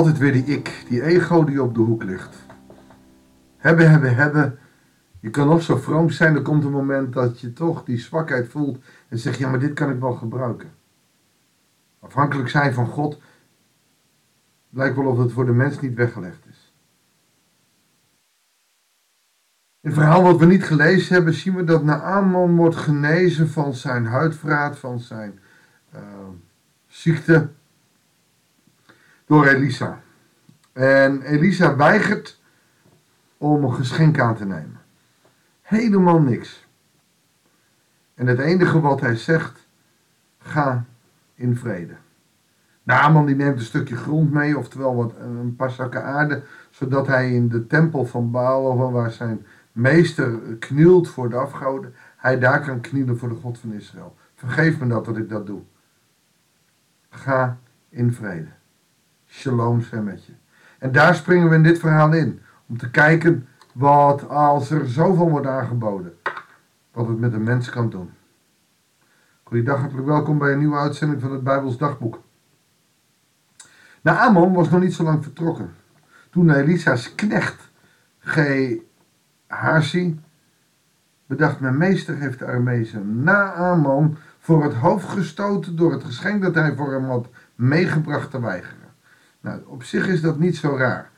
Altijd weer die ik, die ego die op de hoek ligt. Hebben, hebben, hebben. Je kan nog zo vroom zijn, er komt een moment dat je toch die zwakheid voelt en zegt, ja, maar dit kan ik wel gebruiken. Afhankelijk zijn van God lijkt wel of het voor de mens niet weggelegd is. In het verhaal wat we niet gelezen hebben, zien we dat Naaman wordt genezen van zijn huidvraat, van zijn uh, ziekte, door Elisa. En Elisa weigert om een geschenk aan te nemen. Helemaal niks. En het enige wat hij zegt, ga in vrede. Naaman die neemt een stukje grond mee, oftewel wat, een paar zakken aarde, zodat hij in de tempel van Baal, waar zijn meester knielt voor de afgoden, hij daar kan knielen voor de God van Israël. Vergeef me dat dat ik dat doe. Ga in vrede. Shalom zijn met je. En daar springen we in dit verhaal in. Om te kijken wat als er zoveel wordt aangeboden. Wat het met een mens kan doen. Goeiedag, hartelijk welkom bij een nieuwe uitzending van het Bijbels Dagboek. Naaman was nog niet zo lang vertrokken. Toen Elisa's knecht Gehazi bedacht, mijn meester heeft de Armezen Naaman voor het hoofd gestoten door het geschenk dat hij voor hem had meegebracht te weigeren. Nou, op zich is dat niet zo raar.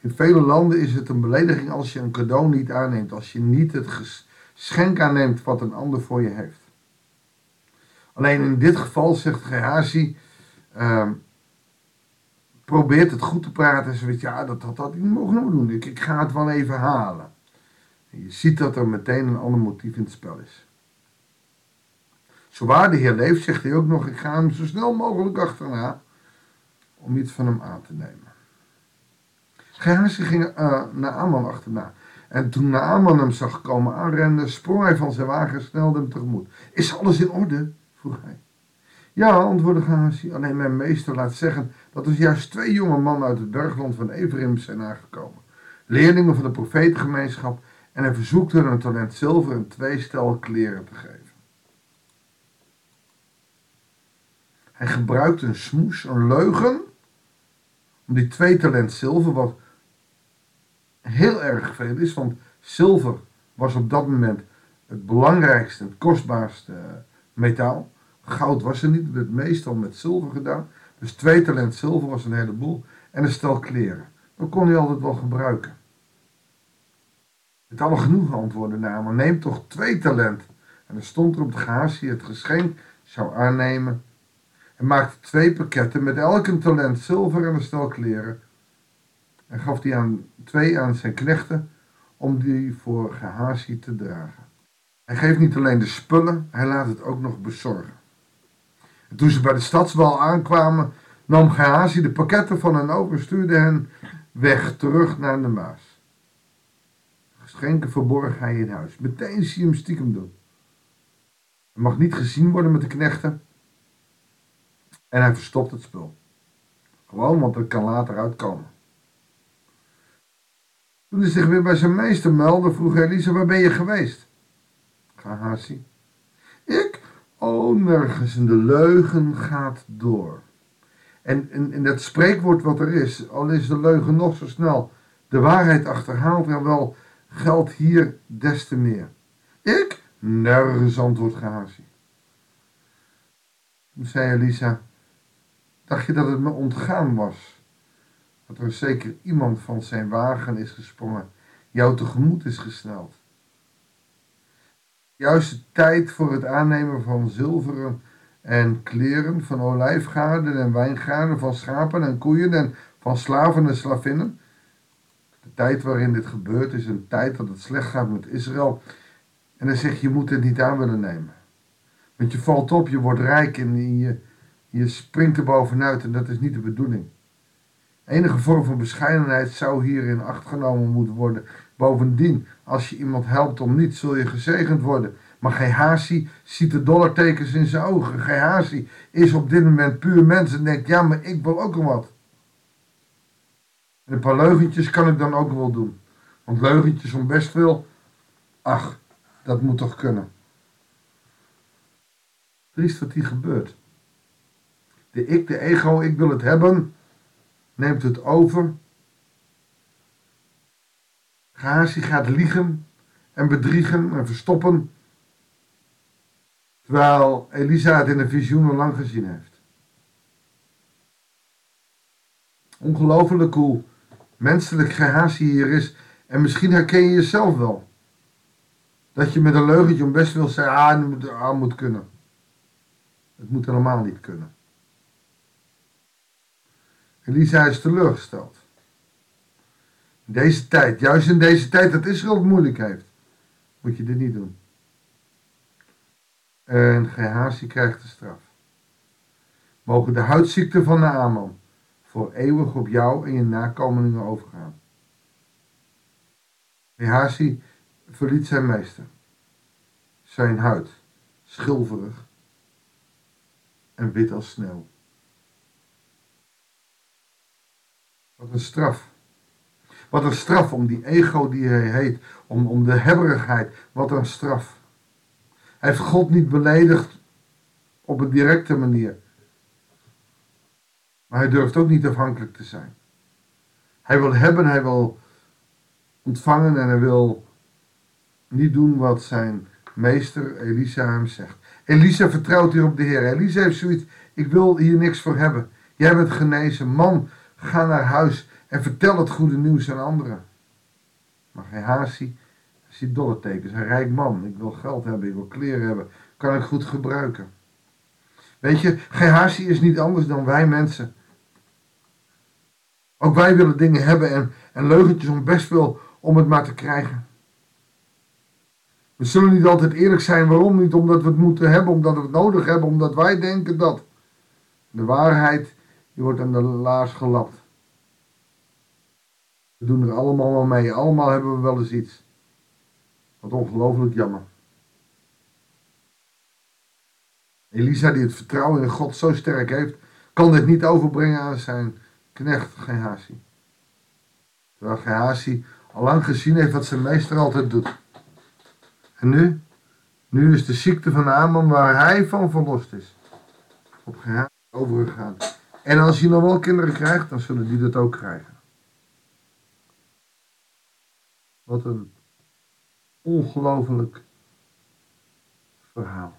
In vele landen is het een belediging als je een cadeau niet aanneemt, als je niet het geschenk aanneemt wat een ander voor je heeft. Alleen in dit geval zegt Gehazi, uh, probeert het goed te praten en ze weet, ja, dat had dat niet mogen doen. Ik, ik ga het wel even halen. En je ziet dat er meteen een ander motief in het spel is. Zowaar de Heer leeft, zegt hij ook nog, ik ga hem zo snel mogelijk achterna om iets van hem aan te nemen. Gehazi ging uh, naar Aman achterna. En toen Naaman hem zag komen aanrennen, sprong hij van zijn wagen en snelde hem tegemoet. Is alles in orde? vroeg hij. Ja, antwoordde Gehazi, alleen mijn meester laat zeggen dat er juist twee jonge mannen uit het bergland van Ephraim zijn aangekomen. Leerlingen van de profetengemeenschap en hij verzoekt hun een talent zilver en twee stel kleren te geven. Hij gebruikt een smoes, een leugen, die twee talent zilver, wat heel erg veel is, want zilver was op dat moment het belangrijkste, het kostbaarste metaal. Goud was er niet, het werd meestal met zilver gedaan. Dus twee talent zilver was een heleboel. En een stel kleren. Dat kon hij altijd wel gebruiken. Het alle genoeg antwoorden na, maar neem toch twee talent. En er stond er op de gaas die het geschenk zou aannemen en maakte twee pakketten met elk een talent zilver en een stel kleren. En gaf die aan twee aan zijn knechten om die voor Gehazi te dragen. Hij geeft niet alleen de spullen, hij laat het ook nog bezorgen. En toen ze bij de stadswal aankwamen, nam Gehazi de pakketten van hen over en stuurde hen weg terug naar de Maas. Geschenken verborg hij in huis. Meteen zie je hem stiekem doen. Hij mag niet gezien worden met de knechten, en hij verstopt het spul. Gewoon, want het kan later uitkomen. Toen hij zich weer bij zijn meester meldde, vroeg Elisa, waar ben je geweest? Gehazi. Ik? Oh, nergens. En de leugen gaat door. En in dat spreekwoord wat er is, al is de leugen nog zo snel, de waarheid achterhaalt, er wel geldt hier des te meer. Ik? Nergens, antwoord Gehazi. Toen zei Elisa, Dacht je dat het me ontgaan was? Dat er zeker iemand van zijn wagen is gesprongen, jou tegemoet is gesneld. Juist de tijd voor het aannemen van zilveren en kleren, van olijfgaarden en wijngaarden, van schapen en koeien en van slaven en slavinnen. De tijd waarin dit gebeurt is een tijd dat het slecht gaat met Israël. En dan zeg je, je moet het niet aan willen nemen. Want je valt op, je wordt rijk en je, je springt er bovenuit en dat is niet de bedoeling. Enige vorm van bescheidenheid zou hierin acht genomen moeten worden. Bovendien, als je iemand helpt om niet, zul je gezegend worden. Maar Gehazi ziet de dollartekens in zijn ogen. Gehazi is op dit moment puur mens en denkt, ja, maar ik wil ook al wat. En een paar leugentjes kan ik dan ook wel doen. Want leugentjes om best veel, ach, dat moet toch kunnen. Triest wat hier gebeurt. De ik, de ego, ik wil het hebben. neemt het over. Gehazi gaat liegen en bedriegen en verstoppen. Terwijl Elisa het in een visioen al lang gezien heeft. Ongelooflijk hoe menselijk Gehazi hier is. En misschien herken je jezelf wel. Dat je met een leugentje om best wil zeggen, ah, het moet, ah, moet kunnen. Het moet helemaal niet kunnen. Elisa is teleurgesteld. In deze tijd, juist in deze tijd dat Israël het moeilijk heeft, moet je dit niet doen. En Gehazi krijgt de straf. Mogen de huidziekten van Naaman voor eeuwig op jou en je nakomelingen overgaan. Gehazi verliet zijn meester. Zijn huid, schilverig en wit als sneeuw. Wat een straf. Wat een straf om die ego die hij heet, om, om de hebberigheid. Wat een straf. Hij heeft God niet beledigd op een directe manier. Maar hij durft ook niet afhankelijk te zijn. Hij wil hebben, hij wil ontvangen en hij wil niet doen wat zijn meester Elisa hem zegt. Elisa vertrouwt hier op de Heer. Elisa heeft zoiets, ik wil hier niks voor hebben. Jij bent genezen. Man, ga naar huis en vertel het goede nieuws aan anderen. Maar Gehazi ziet dollartekens. Een rijk man. Ik wil geld hebben, ik wil kleren hebben. Kan ik goed gebruiken. Weet je, Gehazi is niet anders dan wij mensen. Ook wij willen dingen hebben en, en leugentjes om best wel om het maar te krijgen. We zullen niet altijd eerlijk zijn. Waarom niet? Omdat we het moeten hebben, omdat we het nodig hebben, omdat wij denken dat. De waarheid, die wordt aan de laars gelapt. We doen er allemaal wel mee. Allemaal hebben we wel eens iets. Wat ongelooflijk jammer. Elisa, die het vertrouwen in God zo sterk heeft, kan dit niet overbrengen aan zijn knecht Gehazi. Terwijl Gehazi al lang gezien heeft wat zijn meester altijd doet. En nu? Nu is de ziekte van Aman waar hij van verlost is. Op Gehazi overgegaan. En als hij nog wel kinderen krijgt, dan zullen die dat ook krijgen. Wat een ongelooflijk verhaal.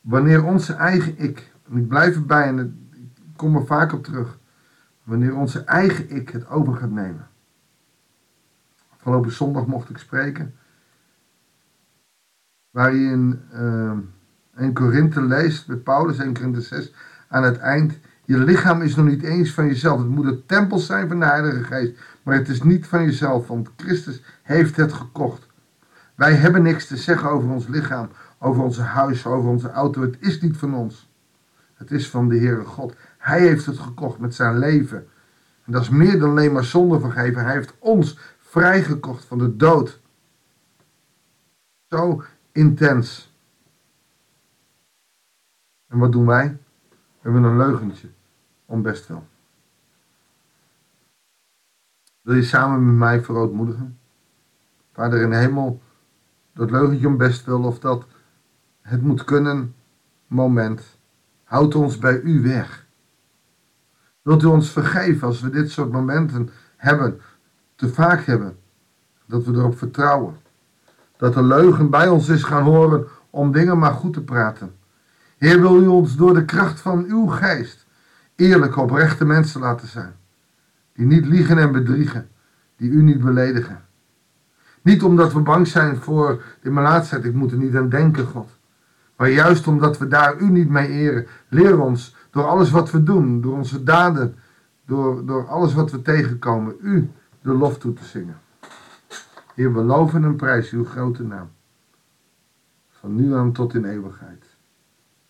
Wanneer onze eigen ik, en ik blijf erbij en ik kom er vaak op terug, wanneer onze eigen ik het over gaat nemen. Afgelopen zondag mocht ik spreken, waar je in uh, 1 Korinthe leest, bij Paulus, 1 Korinthe 6, aan het eind, je lichaam is nog niet eens van jezelf. Het moet een tempel zijn van de Heilige Geest. Maar het is niet van jezelf, want Christus heeft het gekocht. Wij hebben niks te zeggen over ons lichaam, over onze huis, over onze auto. Het is niet van ons. Het is van de Heere God. Hij heeft het gekocht met zijn leven. En dat is meer dan alleen maar zonde vergeven. Hij heeft ons vrijgekocht van de dood. Zo intens. En wat doen wij? We hebben een leugentje om best wel. Wil je samen met mij verootmoedigen? Vader in de hemel, dat leugentje om best wil of dat het moet kunnen moment, houdt ons bij u weg. Wilt u ons vergeven als we dit soort momenten hebben, te vaak hebben, dat we erop vertrouwen. Dat de leugen bij ons is gaan horen om dingen maar goed te praten. Heer, wil u ons door de kracht van uw geest eerlijke, oprechte mensen laten zijn. Die niet liegen en bedriegen. Die u niet beledigen. Niet omdat we bang zijn voor de malaatsheid. Ik moet er niet aan denken, God. Maar juist omdat we daar u niet mee eren. Leer ons door alles wat we doen. Door onze daden. Door, door alles wat we tegenkomen. U de lof toe te zingen. Heer, we loven en prijzen uw grote naam. Van nu aan tot in eeuwigheid.